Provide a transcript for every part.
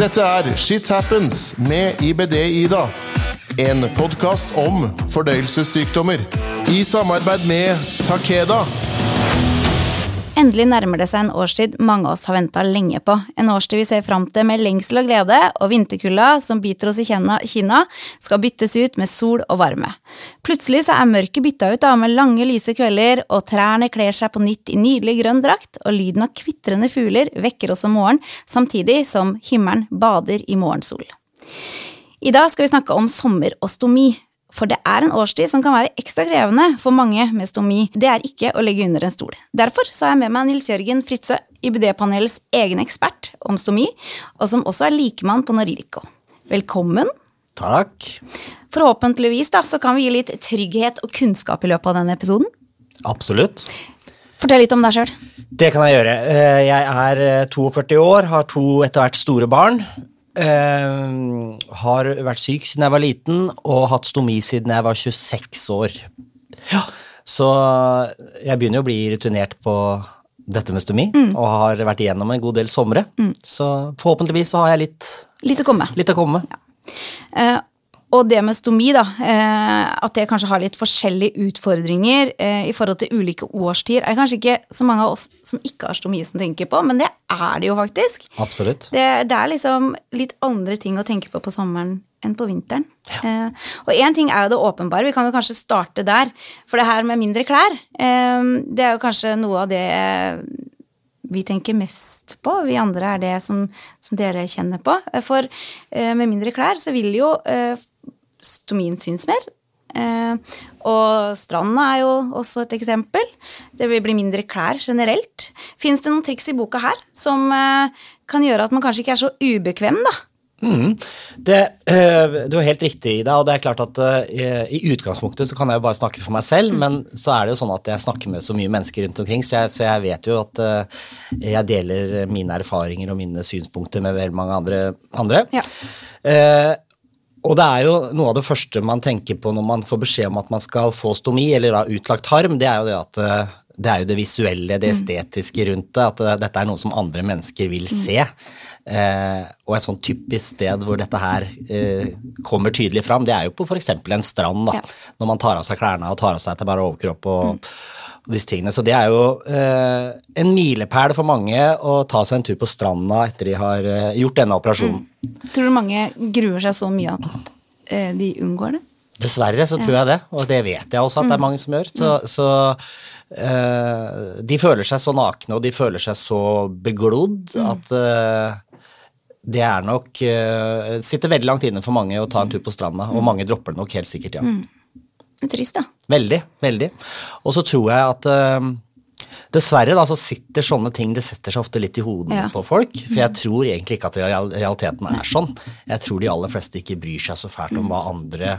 Dette er Shit Happens med IBD-Ida. En podkast om fordøyelsessykdommer. I samarbeid med Takeda. Endelig nærmer det seg en årstid mange av oss har venta lenge på. En årstid vi ser fram til med lengsel og glede, og vinterkulda som biter oss i kinna, skal byttes ut med sol og varme. Plutselig så er mørket bytta ut da med lange, lyse kvelder, og trærne kler seg på nytt i nydelig grønn drakt, og lyden av kvitrende fugler vekker oss om morgenen, samtidig som himmelen bader i morgensol. I dag skal vi snakke om sommer og stomi. For det er en årstid som kan være ekstra krevende for mange med stomi. Det er ikke å legge under en stol. Derfor så har jeg med meg Nils Jørgen Fritzøe, IBD-panelets egen ekspert om stomi, og som også er likemann på Norilco. Velkommen. Takk. Forhåpentligvis da, så kan vi gi litt trygghet og kunnskap i løpet av denne episoden. Absolutt. Fortell litt om deg sjøl. Det kan jeg gjøre. Eh, jeg er 42 år, har to etter hvert store barn. Uh, har vært syk siden jeg var liten, og hatt stomi siden jeg var 26 år. Ja. Så jeg begynner å bli rutinert på dette med stomi, mm. og har vært igjennom en god del somre. Mm. Så forhåpentligvis så har jeg litt Litt å komme med. Litt å komme med. Ja. Uh, og det med stomi, da, eh, at det kanskje har litt forskjellige utfordringer eh, i forhold til ulike årstider, er kanskje ikke så mange av oss som ikke har stomi, som tenker på, men det er det jo faktisk. Absolutt. Det, det er liksom litt andre ting å tenke på på sommeren enn på vinteren. Ja. Eh, og én ting er jo det åpenbare, vi kan jo kanskje starte der. For det her med mindre klær, det er jo kanskje noe av det vi tenker mest på. Vi andre er det som, som dere kjenner på. For med mindre klær så vil jo stomien syns mer. Eh, og stranda er jo også et eksempel. Det vil bli mindre klær generelt. Fins det noen triks i boka her som eh, kan gjøre at man kanskje ikke er så ubekvem, da? Mm. Det, øh, du er helt riktig i det, og det er klart at øh, i utgangspunktet så kan jeg jo bare snakke for meg selv, mm. men så er det jo sånn at jeg snakker med så mye mennesker rundt omkring, så jeg, så jeg vet jo at øh, jeg deler mine erfaringer og mine synspunkter med veldig mange andre. andre. Ja. Og det er jo noe av det første man tenker på når man får beskjed om at man skal få stomi, eller da utlagt harm, det er jo det at eh, det er jo det visuelle, det mm. estetiske rundt det. At dette er noe som andre mennesker vil mm. se. Eh, og et sånn typisk sted hvor dette her eh, kommer tydelig fram, det er jo på f.eks. en strand. da, ja. Når man tar av seg klærne og tar av seg til bare overkropp og mm disse tingene. Så det er jo eh, en milepæl for mange å ta seg en tur på stranda etter de har eh, gjort denne operasjonen. Mm. Tror du mange gruer seg så mye at eh, de unngår det? Dessverre så tror jeg det, og det vet jeg også at det er mm. mange som gjør. Så, mm. så uh, de føler seg så nakne, og de føler seg så beglodd mm. at uh, det er nok uh, Sitter veldig langt inne for mange å ta en tur på stranda, og mange dropper det nok helt sikkert, ja. Trist, da. Veldig. Veldig. Og så tror jeg at Dessverre da, så sitter sånne ting det setter seg ofte litt i hodene ja. på folk. For jeg tror egentlig ikke at realiteten er sånn. Jeg tror de aller fleste ikke bryr seg så fælt om hva andre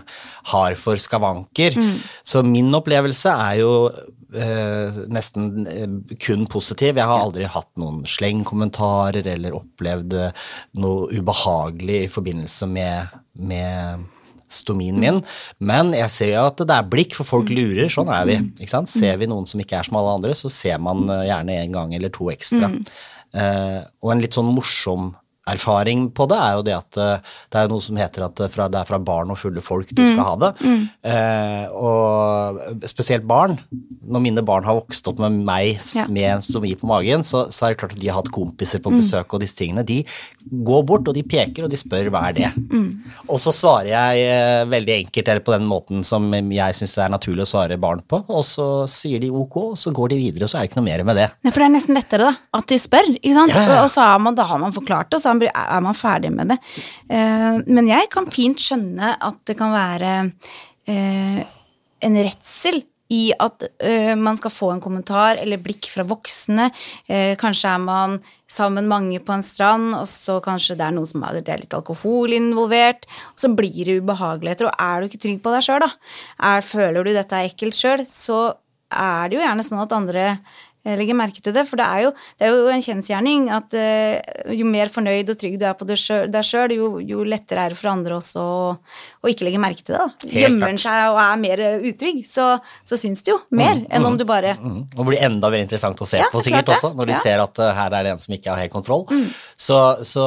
har for skavanker. Mm. Så min opplevelse er jo eh, nesten eh, kun positiv. Jeg har aldri hatt noen slengkommentarer eller opplevd eh, noe ubehagelig i forbindelse med, med stomien min. Men jeg ser jo at det er blikk, for folk lurer. Sånn er vi. ikke sant? Ser vi noen som ikke er som alle andre, så ser man eh, gjerne en gang eller to ekstra. Mm. Uh, og en litt sånn morsom erfaring på det er jo det at uh, det er noe som heter at fra, det er fra barn og fulle folk du skal mm. ha det. Mm. Eh, og spesielt barn. Når mine barn har vokst opp med meg ja. med stomi på magen, så, så, er det klart at de har hatt kompiser på mm. besøk, og disse tingene. De går bort, og de peker, og de spør hva er det. Mm. Og så svarer jeg uh, veldig enkelt, eller på den måten som jeg syns det er naturlig å svare barn på, og så sier de ok, og så går de videre, og så er det ikke noe mer med det. Nei, for det er nesten lettere, da. At de spør, ikke sant. Ja. Og, og så har man, da har man forklart det, og så er man ferdig med det. Uh, men jeg kan fint skjønne at det kan være uh, en redsel i at uh, man skal få en kommentar eller blikk fra voksne. Kanskje er man sammen mange på en strand, og så kanskje det er noe som er litt alkohol involvert. Og så blir det ubehageligheter. Og er du ikke trygg på deg sjøl, da, er, føler du dette er ekkelt sjøl, så er det jo gjerne sånn at andre legger merke til det. For det er jo, det er jo en kjensgjerning at uh, jo mer fornøyd og trygg du er på deg sjøl, jo, jo, lettere er det for andre også å ikke legge merke til det. da. Gjemmer en seg og er mer utrygg, så, så syns det jo mer mm, enn om mm, du bare mm, mm. Og blir enda mer interessant å se ja, på sikkert også, når de ja. ser at uh, her er det en som ikke har helt kontroll. Mm. Så, så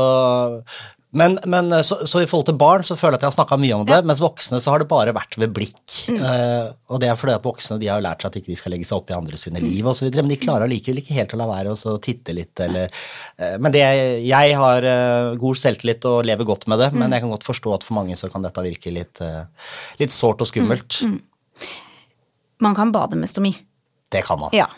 Men, men så, så, i forhold til barn så føler jeg at jeg har snakka mye om det, ja. mens voksne så har det bare vært ved blikk. Mm. Uh, og det er fordi at voksne de har jo lært seg at ikke de skal legge seg opp i andre sine mm. liv osv., men de klarer allikevel ikke helt å la være å titte litt eller uh, Men det, jeg har uh, god selvtillit og lever godt med det, mm. men jeg kan godt forstå at for mange så kan dette virke litt, litt sårt og skummelt. Mm. Man kan bade med stomi. Det kan man. Ja.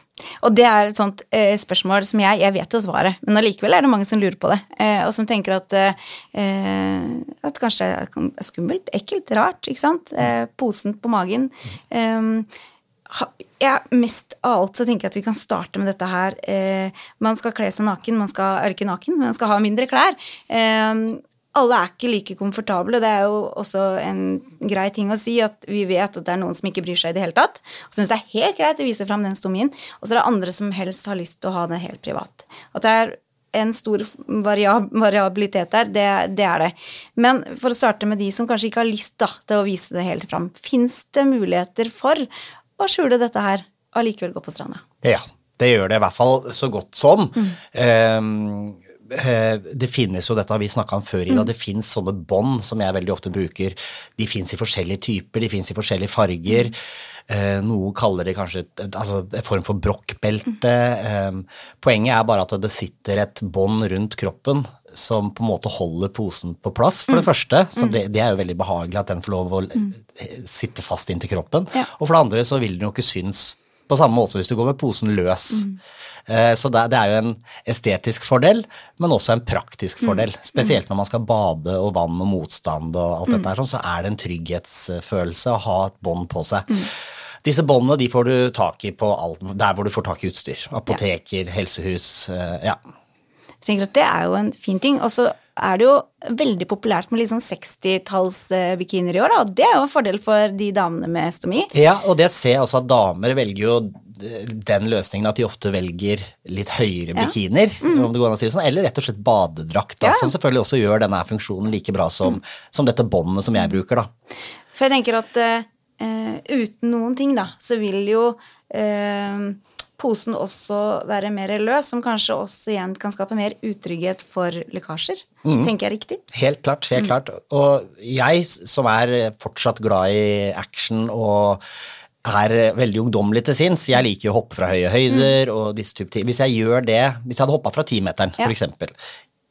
Og det er et sånt eh, spørsmål som jeg Jeg vet jo svaret, men allikevel er det mange som lurer på det. Eh, og som tenker at, eh, at kanskje det er skummelt, ekkelt, rart, ikke sant. Eh, posen på magen. Eh, jeg, mest av alt så tenker jeg at vi kan starte med dette her. Eh, man skal kle seg naken, man skal, ikke naken, man skal ha mindre klær. Eh, alle er ikke like komfortable. Det er jo også en grei ting å si at vi vet at det er noen som ikke bryr seg i det hele tatt, og syns det er helt greit å vise fram den stomien, og så er det andre som helst har lyst til å ha det helt privat. At det er en stor variab variabilitet der, det, det, er det. Men for å starte med de som kanskje ikke har lyst da, til å vise det helt fram, fins det muligheter for å skjule dette her og allikevel gå på stranda? Ja, det gjør det i hvert fall så godt som. Mm. Um, det finnes jo, dette har vi snakka om før, Ida, mm. det fins sånne bånd som jeg veldig ofte bruker. De fins i forskjellige typer, de fins i forskjellige farger. Eh, noen kaller det kanskje et, altså, en form for brokkbelte. Mm. poenget er bare at det sitter et bånd rundt kroppen som på en måte holder posen på plass, for det mm. første. Så det, det, er jo veldig behagelig at den får lov å sitte fast inntil kroppen. Ja. Og for det andre så vil den jo ikke synes på samme måte som hvis du går med posen løs. Mm. Eh, så det, er jo en estetisk fordel, men også en praktisk mm. fordel. Spesielt når man skal bade og vann og motstand og alt dette her, sånn, så er det en trygghetsfølelse å ha et bånd på seg. Mm. Disse båndene de får du tak i på alt, der hvor du får tak i utstyr. Apoteker, helsehus. Eh, ja. Jeg tenker at Det er jo en fin ting. Og så er det jo veldig populært med litt sånn 60-talls-bikinier i år, da, og det er jo en fordel for de damene med stomi. Ja, og det ser jeg også at damer velger jo den løsningen at de ofte velger litt høyere ja. bikinier, mm. om det går an å si det sånn, eller rett og slett badedrakt, da, ja. som selvfølgelig også gjør denne funksjonen like bra som, mm. som dette båndet som jeg bruker, da. For jeg tenker at uh, uten noen ting, da, så vil jo uh, posen også være mer løs, som kanskje også igjen kan skape mer utrygghet for lekkasjer. Mm. Tenker jeg riktig? Helt klart. Helt mm. klart. Og jeg som er fortsatt glad i action og er veldig ungdommelig til sinns. Jeg liker å hoppe fra høye høyder mm. og disse type ting. Hvis jeg gjør det, hvis jeg hadde hoppa fra timeteren, ja. f.eks.,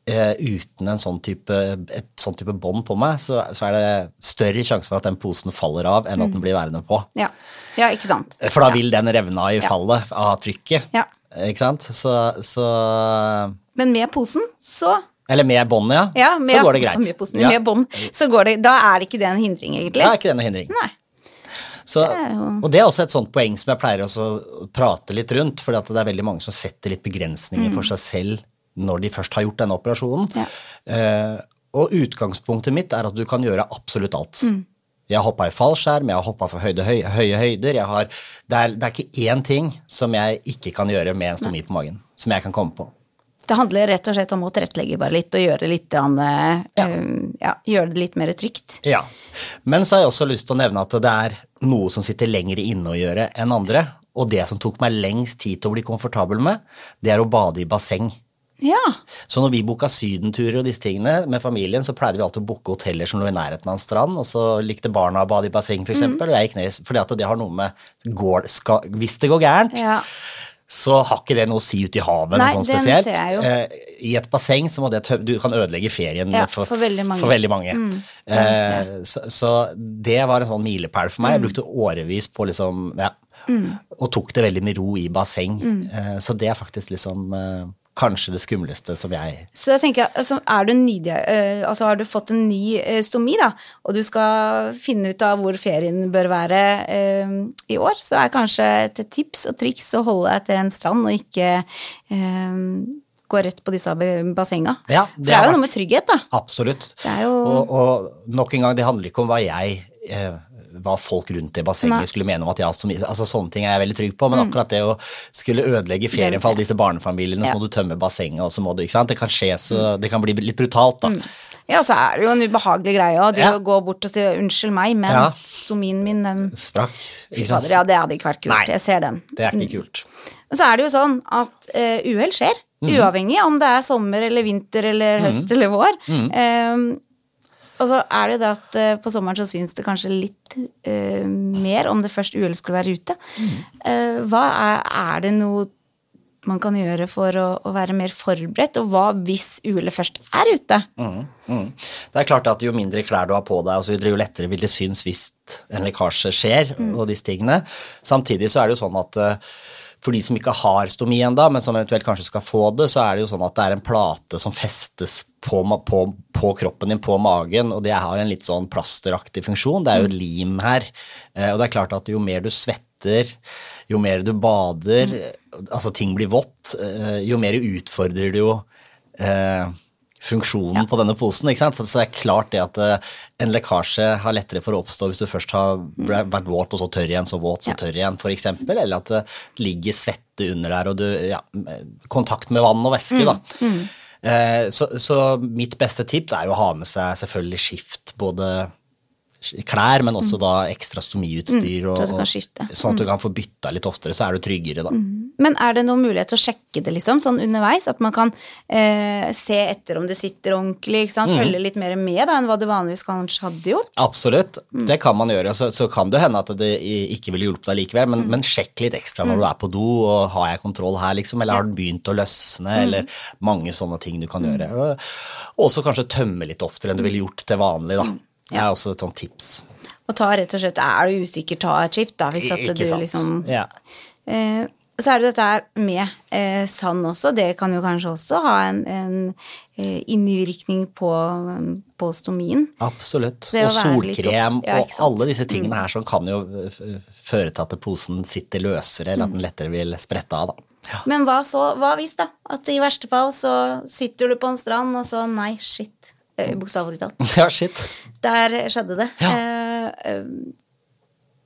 uten en sånn type, et sånn type bånd på meg, så, så, er det større sjanse for at den posen faller av, enn at den mm. blir værende på. Ja, ja ikke sant. For da vil den revne av i fallet av trykket. Ja. Ikke sant? Så, så Men med posen, så Eller med båndet, ja. ja med, så går det greit. Med posen, med bånd, så går det Da er det ikke det en hindring, egentlig. Da er ikke det noen hindring. Nei. Så, og det er også et sånt poeng som jeg pleier å prate litt rundt, for det er veldig mange som setter litt begrensninger mm. for seg selv når de først har gjort denne operasjonen. Ja. Eh, og utgangspunktet mitt er at du kan gjøre absolutt alt. Mm. Jeg har hoppa i fallskjerm, jeg har hoppa for høyde, høy, høye høyder. Har, det, er, det, er, ikke én ting som jeg ikke kan gjøre med en stomi på magen. Som jeg kan komme på. Det handler rett og slett om å tilrettelegge bare litt og gjøre litt, uh, ja. ja, gjøre det litt mer trygt. Ja. Men så har jeg også lyst til å nevne at det er noe som sitter lenger inne å gjøre enn andre. Og det som tok meg lengst tid til å bli komfortabel med, det er å bade i basseng. Ja. Så når vi booka sydenturer og disse tingene med familien, så pleide vi alltid å booke hoteller som lå i nærheten av en strand, og så likte barna å bade i basseng, f.eks., mm. og jeg gikk ned fordi at det har noe med går, skal, Hvis det går gærent, ja. så har ikke det noe å si ute i havet Nei, sånn spesielt. Eh, I et basseng så må det Du kan ødelegge ferien ja, for, for, veldig mange. For veldig mange. Mm, eh, så, så, det var en sånn milepæl for meg. Jeg mm. brukte årevis på liksom ja, mm. Og tok det veldig med ro i basseng. Mm. Eh, så det er faktisk liksom eh, kanskje det skumleste som jeg Så jeg tenker, altså, er du nydig, uh, altså Har du fått en ny uh, stomi, da, og du skal finne ut av hvor ferien bør være uh, i år, så er kanskje et tips og triks å holde deg til en strand og ikke gå rett på disse bassenga. Ja, det, For det er jo noe med trygghet, da. Absolutt. Jo... Og, og, nok en gang, det handler ikke om hva jeg hva folk rundt det bassenget skulle mene om at jeg har stomi. Altså, sånne ting er jeg veldig trygg på, men mm. akkurat det å skulle ødelegge ferien for alle disse barnefamiliene, så må du tømme bassenget, og så må du Ikke sant. Det kan skje, så mm. det kan bli litt brutalt, da. Mm. Ja, så er det jo en ubehagelig greie òg. Du ja. går bort og sier 'unnskyld meg, men ja. stomien min, den Sprakk. Ikke sant. Ja, det hadde ikke vært kult. Nei, jeg ser den. Det er ikke mm. kult. Men så er det jo sånn at uh, uhell skjer. Uavhengig om det er sommer eller vinter eller høst eller vår. Eh, og så er det det at eh, på sommeren så syns det kanskje litt eh, mer om det først uhellet skulle være ute. Eh, hva er, er det noe man kan gjøre for å, å være mer forberedt, og hva hvis uhellet først er ute? Mm. Det er klart at jo mindre klær du har på deg, altså, jo lettere vil det synes hvis en lekkasje skjer, og disse tingene. Samtidig så er det jo sånn at eh, for de som ikke har stomi ennå, men som eventuelt kanskje skal få det, så er det jo sånn at det er en plate som festes på, på, på kroppen din, på magen, og det har en litt sånn plasteraktig funksjon. Det er jo lim her. Eh, Og det er klart at jo mer du svetter, jo mer du bader, altså ting blir vått, eh, jo mer utfordrer du jo eh, funksjonen på denne posen. ikke sant? Så, det er klart det at eh, en lekkasje har lettere for å oppstå hvis du først har vært våt og så tørr igjen, så våt, så Ja. tørr igjen, f.eks. Eller at det ligger svette under der, og du ja, Kontakt med vann og væske, da. Eh, så, så mitt beste tips er jo å ha med seg selvfølgelig skift, både klær, men også da ekstra stomiutstyr, og, så sånn at du kan få bytta litt oftere, så er du tryggere, da. Men er det noen mulighet til å sjekke det liksom, sånn underveis? At man kan eh, se etter om det sitter ordentlig, ikke sant? følge litt mer med da, enn hva du vanligvis kanskje hadde gjort? Absolutt, det kan man gjøre. Så, så kan det hende at det ikke ville hjulpet deg likevel, men, men sjekk litt ekstra når du er på do, og har jeg kontroll her, liksom, eller har den begynt å løsne, eller mange sånne ting du kan gjøre. Og også kanskje tømme litt oftere enn du ville gjort til vanlig, da. Det er også et sånt tips. Og ta rett og slett, er du usikker, ta et skift da, hvis at Ikke du sant. liksom Ja. eh, Så er det dette her med eh, sand også, det kan jo kanskje også ha en, en eh, innvirkning på, på stomien. Absolutt. Og solkrem ja, og. Mm. alle disse tingene her som kan jo føre til at posen sitter løsere, eller at den lettere vil sprette av, da. Ja. Men hva så, hva hvis da? At i verste fall så sitter du på en strand, og så nei, shit. Eh, Bokstavelig talt. ja, shit. Der skjedde det. Ja. Eh, eh,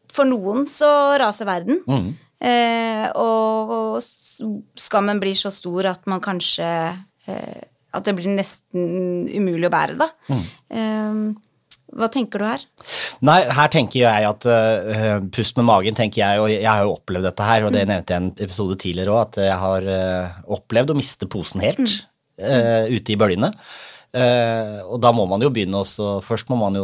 for noen så raser verden. Mm. Eh, og, skammen blir så stor at man kanskje eh, At det blir nesten umulig å bære, da. Mm. Hva tenker du her? Nei, her tenker jeg at uh, pust med magen, tenker jeg, og jeg har jo opplevd dette her, og det nevnte jeg i en episode tidligere òg, at jeg har uh, opplevd å miste posen helt eh, ute i bølgene. Eh, og da må man jo begynne også Først må man jo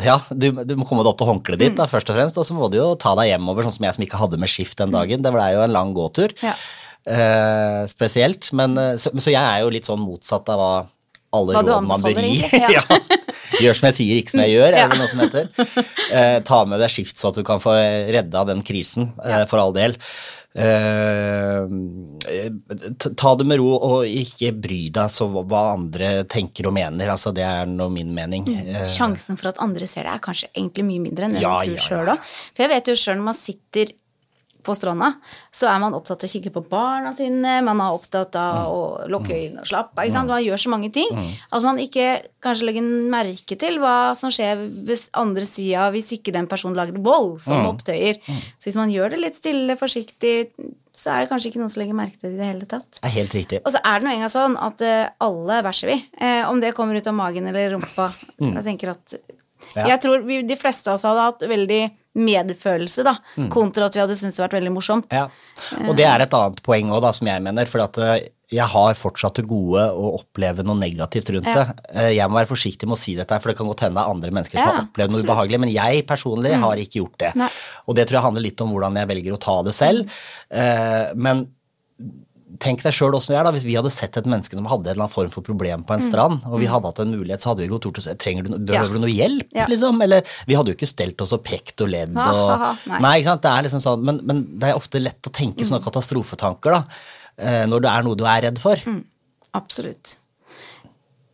Ja, du, du må komme deg opp til håndkleet ditt, da, først og fremst, og så må du jo ta deg hjemover, sånn som jeg som ikke hadde med skift den dagen. Det ble jo en lang gåtur. Ja. Uh, spesielt. Men, eh, så, så jeg er jo litt sånn motsatt av hva alle Hva råd man bør gi. ja. ja. Gjør som jeg sier, ikke som jeg gjør, er det noe som heter. Uh, ta med deg skift så at du kan få redda den krisen, for all del. Eh, ta det med ro, og ikke bry deg så hva- andre tenker og mener. Altså, det er nå min mening. Eh, Sjansen for at andre ser det, er kanskje egentlig mye mindre enn det Ja, man tror ja, sjøl ja. òg. For jeg vet jo sjøl når man sitter på stranda, så er man opptatt av å kikke på barna sine, man er opptatt av å lukke øynene og slappe av. sant? Man gjør så mange ting at man ikke kanskje legger merke til hva som skjer ved andre sida hvis ikke den personen lager vold som opptøyer. Så hvis man gjør det litt stille, forsiktig, så er det kanskje ikke noen som legger merke til det i det hele tatt. Det er helt riktig. Og så er det nå engang sånn at eh, alle bæsjer vi. Eh, om det kommer ut av magen eller rumpa. Jeg tenker at Ja. Jeg tror vi, de fleste av oss hadde hatt veldig medfølelse, da. Kontra at vi hadde syntes det vært veldig morsomt. Ja. Og det er et annet poeng òg, som jeg mener. For at eh, jeg har fortsatt det gode å oppleve noe negativt rundt Ja. det. Eh, Jeg må være forsiktig med å si dette, her, for det kan godt hende det er andre mennesker som Ja, har opplevd noe. Mm. ubehagelig, men jeg personlig har ikke gjort det. Nei. Og det tror jeg handler litt om hvordan jeg velger å ta det selv. Eh, Men tenk deg sjøl åssen vi er, da. Hvis vi hadde sett et menneske som hadde en eller annen form for problem på en strand, og vi hadde hatt en mulighet, så hadde vi gått bort og sagt trenger du, behøver Mm. Ja. du noe hjelp, Ja. liksom? Eller vi hadde jo ikke stelt oss og pekt og ledd og ha, ha, nei. Nei, ikke sant. Det er liksom sånn, men, men det er ofte lett å tenke sånne katastrofetanker, da. eh, Når det er noe du er redd for. Absolutt.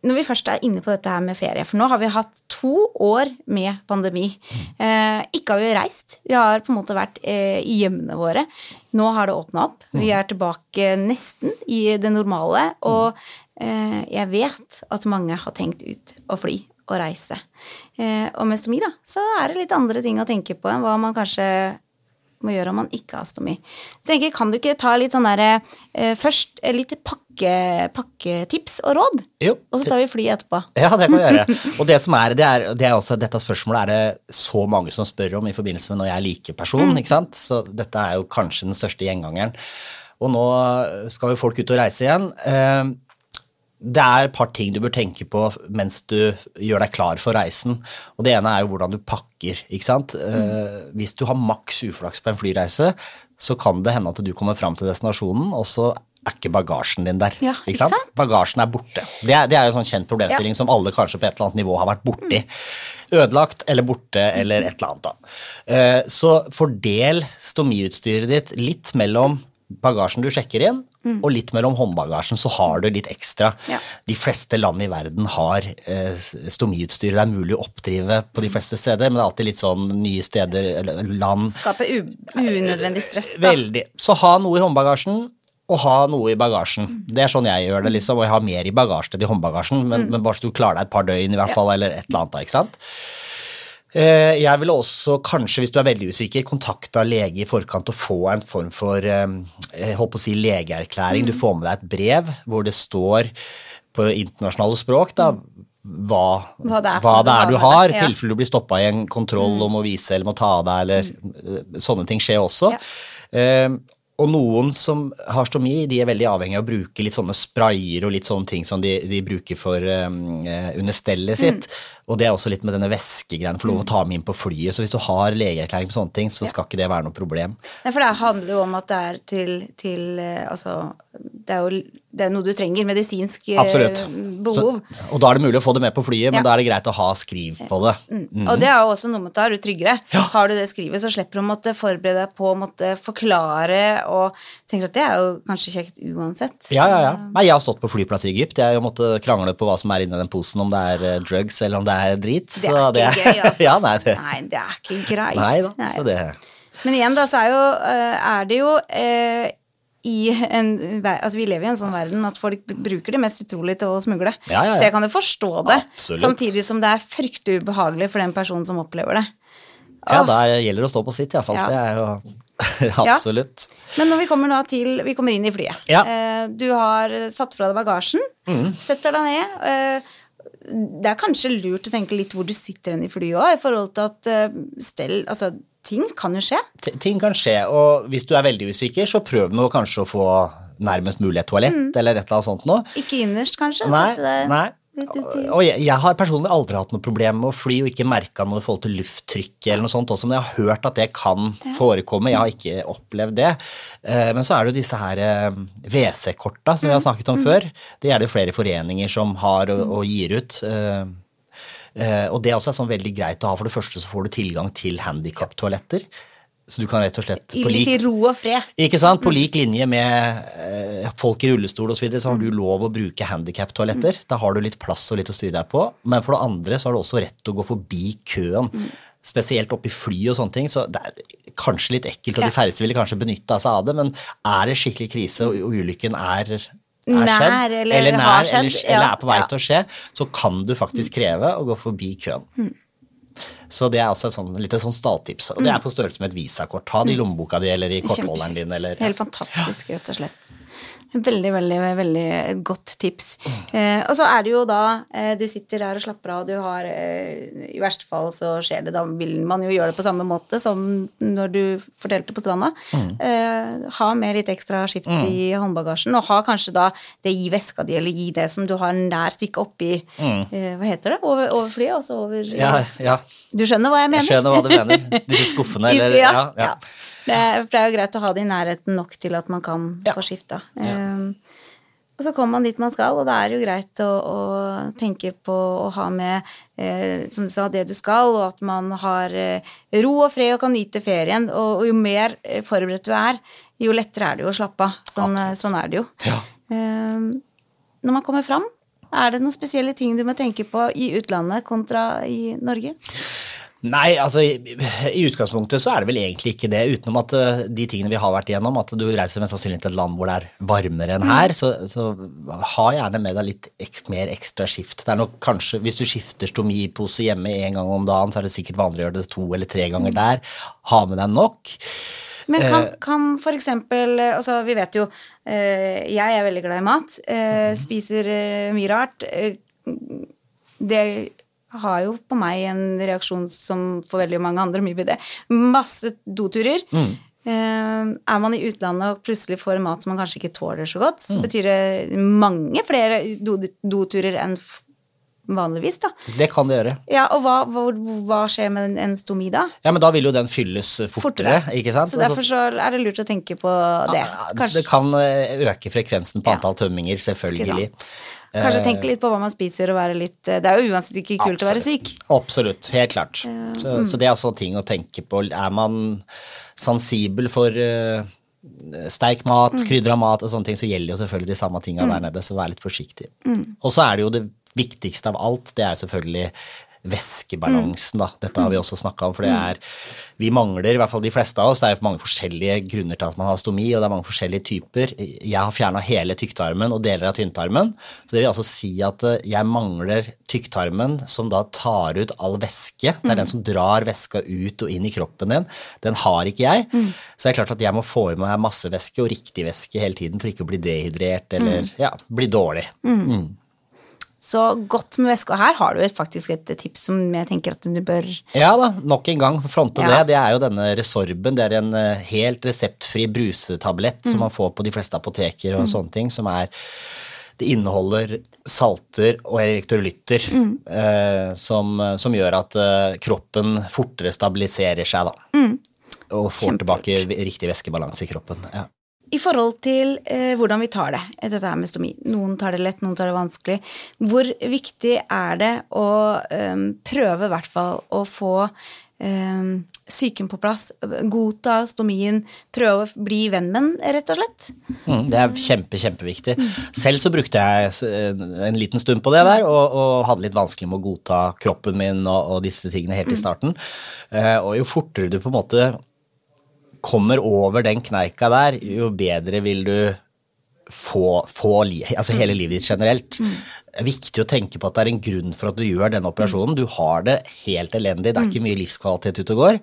Når vi først er inne på dette her med ferie, for nå har vi hatt to år med pandemi. Eh, ikke har vi reist, vi har på en måte vært eh, i hjemmene våre. Nå har det åpna opp, vi er tilbake nesten i det normale, og eh, jeg vet at mange har tenkt ut å fly og reise. Eh, og med stomi, da, så er det litt andre ting å tenke på enn hva man kanskje må gjøre om man ikke har stomi. Så jeg tenker, kan du ikke ta litt sånn derre eh, Først litt pakke, pakketips og råd, Jo. og så tar vi flyet etterpå. Ja, det kan vi gjøre. Og det som er, det er, det er også dette spørsmålet er det så mange som spør om i forbindelse med når jeg er likeperson, ikke sant. Så dette er jo kanskje den største gjengangeren. og nå skal jo folk ut og reise igjen. Eh, det er et par ting du bør tenke på mens du gjør deg klar for reisen. Og det ene er jo hvordan du pakker. ikke sant? Mm. Hvis du har maks uflaks på en flyreise, så kan det hende at du kommer fram til destinasjonen, og så er ikke bagasjen din der. Ja, ikke sant? sant? Bagasjen er borte. Det er, det er jo en sånn kjent problemstilling ja. som alle kanskje på et eller annet nivå har vært borti. Ødelagt eller borte eller et eller annet. da. Eh, så fordel stomiutstyret ditt litt mellom bagasjen du sjekker inn, mm. og litt mellom håndbagasjen, så har du litt ekstra. Ja. De fleste land i verden har eh, stomiutstyr det er mulig å oppdrive på de fleste steder, men det er alltid litt sånn nye steder, eller land Skape unødvendig stress, da. Veldig. Så ha noe i håndbagasjen. Og ha noe i bagasjen. Mm. Det er sånn jeg gjør det. liksom, Og jeg har mer i bagasjen enn i håndbagasjen, men, mm. men, bare så du klarer deg et par døgn, i hvert fall, eller et eller annet. da, ikke sant? Eh, jeg ville også kanskje, hvis du er veldig usikker, kontakta lege i forkant og få en form for eh, jeg holdt på å si legeerklæring. Du mm. får med deg et brev hvor det står på internasjonale språk da, hva, hva, det er, hva det er du har, i ja. tilfelle du blir stoppa i en kontroll mm. om å vise eller må ta av deg, eller mm. sånne ting skjer også. Ja. Eh, og noen som har stomi, de er veldig avhengig av å bruke litt sånne sprayer og litt sånne ting som de, de bruker for um, under stellet sitt. Mm. Og det er også litt med denne væskegreien, få lov å ta med inn på flyet. Så hvis du har legeerklæring på sånne ting, så skal ikke det være noe problem. Nei, for det handler jo om at det er til, til eh, Altså, det er jo det er noe du trenger. Medisinsk eh, Absolutt. behov. Så, og da er det mulig å få det med på flyet, men ja. da er det greit å ha skriv på det. Mm. Mm. Og det er jo også noe med at da er du tryggere. Ja. Har du det skrivet, så slipper du å måtte forberede deg på å måtte forklare, og tenker at det er jo kanskje kjekt uansett. Ja, ja, ja. Nei, jeg har stått på flyplass i Egypt. Jeg har måttet krangle på hva som er inni den posen, om det er eh, drugs eller om det er er drit. Det er ikke det, gøy, altså. ja, nei, det. nei, det er ikke greit. Nei da, nei. så det... Men igjen, da, så er, jo, eh, er det jo eh, i en, altså Vi lever i en sånn verden at folk bruker det mest utrolig til å smugle. Ja, ja, ja. Så jeg kan jo forstå det, Absolutt. samtidig som det er fryktelig ubehagelig for den personen som opplever det. Ja, da gjelder det å stå på sitt, iallfall. Ja. Det er jo absolutt. Men når vi kommer da til Vi kommer inn i flyet. Ja. Eh, du har satt fra deg bagasjen, mm. setter deg ned. Eh, det er kanskje lurt å tenke litt hvor du sitter hen i flyet òg, i forhold til at uh, stell Altså, ting kan jo skje. T ting kan skje, og hvis du er veldig usikker, så prøv nå kanskje å få nærmest mulig et toalett, mm. eller et eller annet sånt noe. Ikke innerst, kanskje? Nei, nei. Og jeg, jeg, har personlig aldri hatt noe problem med å fly og ikke merka noe i forhold til lufttrykket eller noe sånt også, men jeg har hørt at det kan forekomme. Jeg har ikke opplevd det. Eh, men så er det jo disse her eh, WC-korta som vi har snakket om mm. før. Det er det jo flere foreninger som har og, og gir ut. Eh, og det er også sånn veldig greit å ha. For det første så får du tilgang til handikaptoaletter. Så du kan rett og slett I litt ro og fred. Ikke sant? På lik linje med eh, folk i rullestol osv. Så, videre, så har du lov å bruke handikap-toaletter. Mm. Da har du litt plass og litt å styre deg på. Men for det andre så har du også rett til å gå forbi køen. Mm. Spesielt oppi fly og sånne ting. Så det er kanskje litt ekkelt, og de færreste ville kanskje benytta seg av det, men er det skikkelig krise, og ulykken er er nær, eller, eller, nær, skjedd, eller, eller, er på vei ja. til å skje, så kan du faktisk kreve å gå forbi køen. Mm. Så det er også et sånn, litt et sånn stalltips. Og det er på størrelse med et visakort. Ha det i lommeboka di eller i kortholderen din. Eller, ja. Helt fantastisk, rett og slett. Veldig, veldig veldig godt tips. Eh, og så er det jo da eh, Du sitter der og slapper av, du har eh, I verste fall så skjer det, da vil man jo gjøre det på samme måte som når du fortalte på stranda. Mm. Eh, ha med litt ekstra skift mm. i håndbagasjen, og ha kanskje da det i veska di, eller i det som du har nær stikket oppi mm. Eh, hva heter det? Over, over flyet? Altså over ja, ja. Du skjønner hva jeg mener? Jeg skjønner hva du mener. Disse skuffene, eller ja, ja. Det er, for det er jo greit å ha det i nærheten nok til at man kan ja. få skifta. Um, og så kommer man dit man skal, og det er jo greit å, å tenke på å ha med, eh, som du sa, det du skal, og at man har eh, ro og fred og kan nyte ferien. Og, og, jo mer eh, forberedt du er, jo lettere er det jo å slappe av. Sånn, eh, sånn, er det jo. Ja. Um, når man kommer fram, er det noen spesielle ting du må tenke på i utlandet kontra i Norge? Nei, altså i, i, utgangspunktet så er det vel egentlig ikke det, utenom at uh, de tingene vi har vært igjennom, at du reiser mest sannsynlig til et land hvor det er varmere enn her, så, så ha gjerne med deg litt ek, mer ekstra skift. Det er nok kanskje, Hvis du skifter stomipose hjemme en gang om dagen, så er det sikkert vanlig å gjøre det to eller tre ganger mm. der. Ha med deg nok. Men kan, uh, kan for eksempel altså Vi vet jo Jeg er veldig glad i mat. Mm. Spiser mye rart. det har jo på meg en reaksjon som for veldig mange andre mye ved det. Masse doturer. Mm. Eh, er man i utlandet og plutselig får mat som man kanskje ikke tåler så godt, så betyr det mange flere do doturer enn vanligvis, da. Det kan det gjøre. Ja, og hva, hva, hva skjer med en, en stomi da? Ja, men da vil jo den fylles fortere, fortere. ikke sant? Så derfor så er det lurt å tenke på det. Ja, det kan eh, øke frekvensen på antall tømminger, selvfølgelig. Kanskje tenke litt på hva man spiser og være litt Det er jo uansett ikke kult Absolutt. å være syk. Absolutt, helt klart. Uh, så, mm. så, det er altså ting å tenke på. Er man sensibel for uh, sterk mat, mm. krydra mat og sånne ting, så gjelder jo selvfølgelig de samme tinga mm. der nede, så vær litt forsiktig. Mm. Og så er det jo det viktigste av alt, det er selvfølgelig væskebalansen, da. Dette har vi også snakka om, for det er Vi mangler, i hvert fall de fleste av oss, det er mange forskjellige grunner til at man har stomi, og det er mange forskjellige typer. Jeg har fjerna hele tykktarmen og deler av tynntarmen. Så det vil altså si at eh, jeg mangler tykktarmen, som da tar ut all væske. Det er den som drar væska ut og inn i kroppen din. Den har ikke jeg. Så det er klart at jeg må få i meg masse væske og riktig væske hele tiden for ikke å bli dehydrert eller ja, bli dårlig. Mm. Så godt med. Og her har du faktisk et tips som jeg tenker at du bør Ja da, nok en gang fronte ja. det. Det er jo denne Resorben. Det er en eh, helt reseptfri brusetablett mm. som man får på de fleste apoteker og mm. sånne ting, som er det inneholder salter og elektrolytter mm. eh, som, som, gjør at eh, kroppen fortere stabiliserer seg, da. Mm. Og får Kjempelurt. tilbake riktig væskebalanse i kroppen. Ja. I forhold til eh, hvordan vi tar det, dette her med stomi. Noen tar det lett, noen tar det vanskelig. Hvor viktig er det å eh, prøve i hvert fall å få eh, psyken på plass? Godta stomien, prøve å bli venn med den, rett og slett? Mm, det er kjempe, kjempeviktig. Selv så brukte jeg en liten stund på det der, og, og hadde litt vanskelig med å godta kroppen min og, og disse tingene helt i starten. Uh, og jo fortere du på en måte kommer over den kneika der, jo bedre vil du få, få altså hele livet ditt generelt. Mm. Det er viktig å tenke på at det er en grunn for at du gjør denne operasjonen. Du har det helt elendig, det er ikke mye livskvalitet ute og går.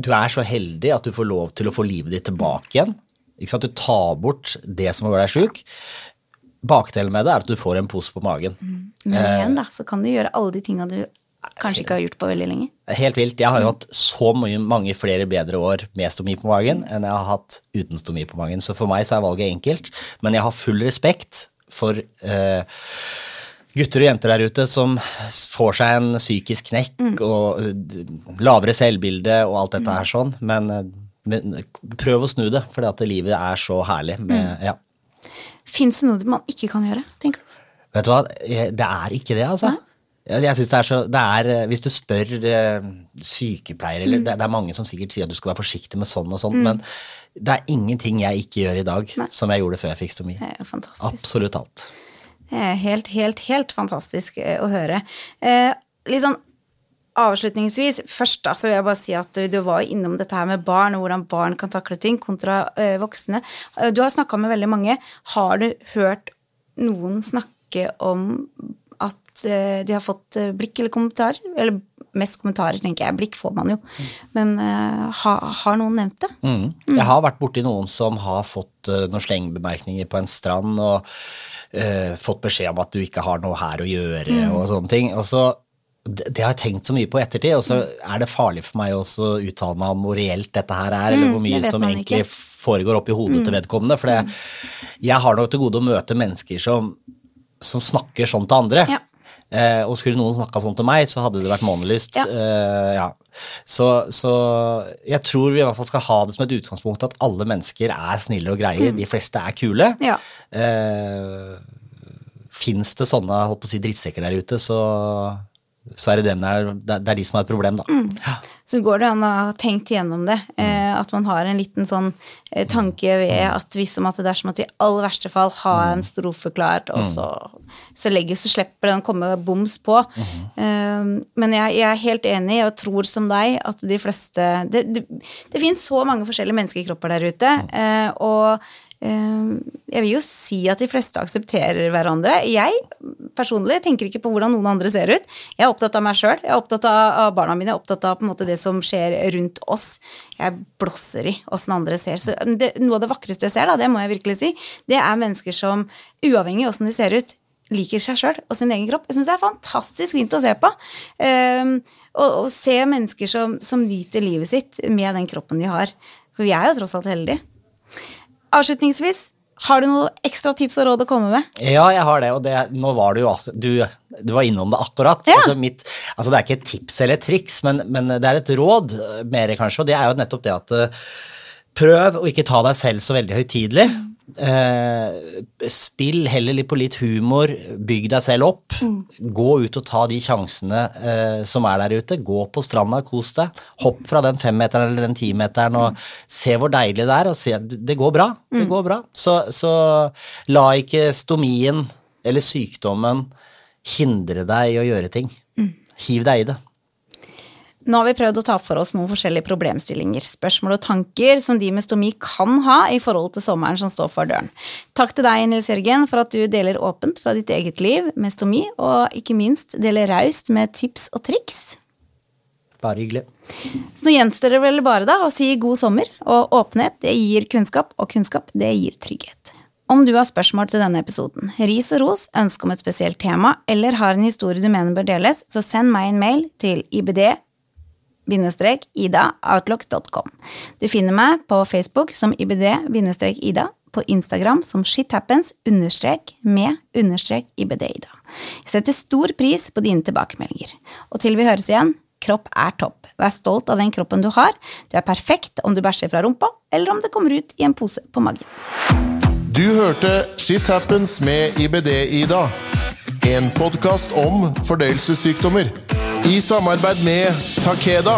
Du er så heldig at du får lov til å få livet ditt tilbake igjen. Du tar bort det som gjør deg sjuk. Bakdelen med det er at du får en pose på magen. Mm. Men igjen, da, så kan du gjøre alle de tinga du kanskje ikke har gjort på veldig lenge. Helt vilt. Jeg har jo hatt så mye, mange flere bedre år med stomi på magen enn jeg har hatt uten stomi på magen. Så for meg så er valget enkelt. Men jeg har full respekt for uh, gutter og jenter der ute som får seg en psykisk knekk mm. og uh, lavere selvbilde og alt dette her sånn. Men, uh, men prøv å snu det, for livet er så herlig. Med, mm. ja. Fins det noe man ikke kan gjøre, tenker du? Vet du hva, det er ikke det, altså. Nei? Jeg synes det er så, det er, eh, Hvis du spør eh, sykepleiere eller mm. det, det, er mange som sikkert sier at du skal være forsiktig med sånn og sånn, mm. men det er ingenting jeg ikke gjør i dag Nei. som jeg gjorde før jeg fikk stomi. Absolutt alt. Det er helt, helt, helt fantastisk eh, å høre. Eh, litt sånn avslutningsvis, først da, så vil jeg bare si at du var innom dette her med barn, og hvordan barn kan takle ting kontra eh, voksne. Du har snakka med veldig mange. Har du hørt noen snakke om Eh, de har fått eh, blikk eller kommentar. Eller mest kommentarer, tenker jeg. Blikk får man jo. Men uh, ha, har noen nevnt det? Mm. Mm. Jeg har vært borti noen som har fått uh, noen slengbemerkninger på en strand og uh, fått beskjed om at du ikke har noe her å gjøre mm. og sånne ting. Og så det, det, har jeg tenkt så mye på ettertid, og så er det farlig for meg også å uttale meg om hvor reelt dette her er, eller mm, hvor mye som egentlig ikke. foregår oppi hodet til mm. vedkommende. For mm. jeg har nok til gode å møte mennesker som, som snakker sånn til andre. Ja. Eh, og skulle noen snakka sånn til meg, så hadde det vært månelyst. Ja. Eh, ja. Så, så, jeg tror vi i hvert fall skal ha det som et utgangspunkt at alle mennesker er snille og greie. Mm. De fleste er kule. Ja. Eh, Fins det sånne holdt på å si, drittsekker der ute, så så er det, der, det er de som har et problem, da. Mm. Så går det an å ha tenkt igjennom det. Mm. Eh, at man har en liten sånn eh, tanke ved mm. at hvis om at det er som at i aller verste fall ha mm. en strofe klart, og så, så, legger, så slipper den å komme boms på. Mm. Eh, men jeg, jeg, er helt enig og tror som deg at de fleste Det, det, det finnes så mange forskjellige menneskekropper der ute, eh, og jeg vil jo si at de fleste aksepterer hverandre. Jeg personlig tenker ikke på hvordan noen andre ser ut. Jeg er opptatt av meg sjøl, jeg er opptatt av barna mine, jeg er opptatt av på en måte det som skjer rundt oss. Jeg blåser i åssen andre ser. Så det, noe av det vakreste jeg ser, da, det må jeg virkelig si, det er mennesker som uavhengig av åssen de ser ut, liker seg sjøl og sin egen kropp. Jeg syns det er fantastisk fint å se på. Um, og, og, se mennesker som, som nyter livet sitt med den kroppen de har. For vi er jo tross alt heldige. Avslutningsvis, har du noe ekstra tips og råd å komme med? Ja, jeg har det, og det, nå var du jo altså du, du, var innom det akkurat. Ja. Altså, mitt, altså det er ikke et tips eller et triks, men, men, det er et råd mer, kanskje, og det er jo nettopp det at prøv å ikke ta deg selv så veldig høytidelig. Eh, spill heller litt på litt humor, bygg deg selv opp. Mm. Gå ut og ta de sjansene eh, som er der ute. Gå på stranda, kos deg. Hopp fra den femmeteren eller den timeteren og mm. se hvor deilig det er, og se det går bra. Det mm. går bra. Så, så la ikke stomien eller sykdommen hindre deg i å gjøre ting. Mm. Hiv deg i det. Nå har vi prøvd å ta for oss noen forskjellige problemstillinger, spørsmål og tanker som de med stomi kan ha i forhold til sommeren som står for døren. Takk til deg, Nils Jørgen, for at du deler åpent fra ditt eget liv med stomi, og ikke minst deler raust med tips og triks. Bare hyggelig. Så nå gjenstår det vel bare da å si god sommer, og åpenhet det gir kunnskap, og kunnskap det gir trygghet. Om du har spørsmål til denne episoden, ris og ros, ønske om et spesielt tema, eller har en historie du mener bør deles, så send meg en mail til ibd ida.outlook.com. Du finner meg på Facebook som ibd-ida, på Instagram som shithappens understrek med understrek ibd-ida. Jeg setter stor pris på dine tilbakemeldinger. Og til vi høres igjen, kropp er topp. Vær stolt av den kroppen du har. Du er perfekt om du bæsjer fra rumpa, eller om det kommer ut i en pose på magen. Du hørte Shit Happens med IBD-Ida. En podkast om fordøyelsessykdommer. I samarbeid med Takeda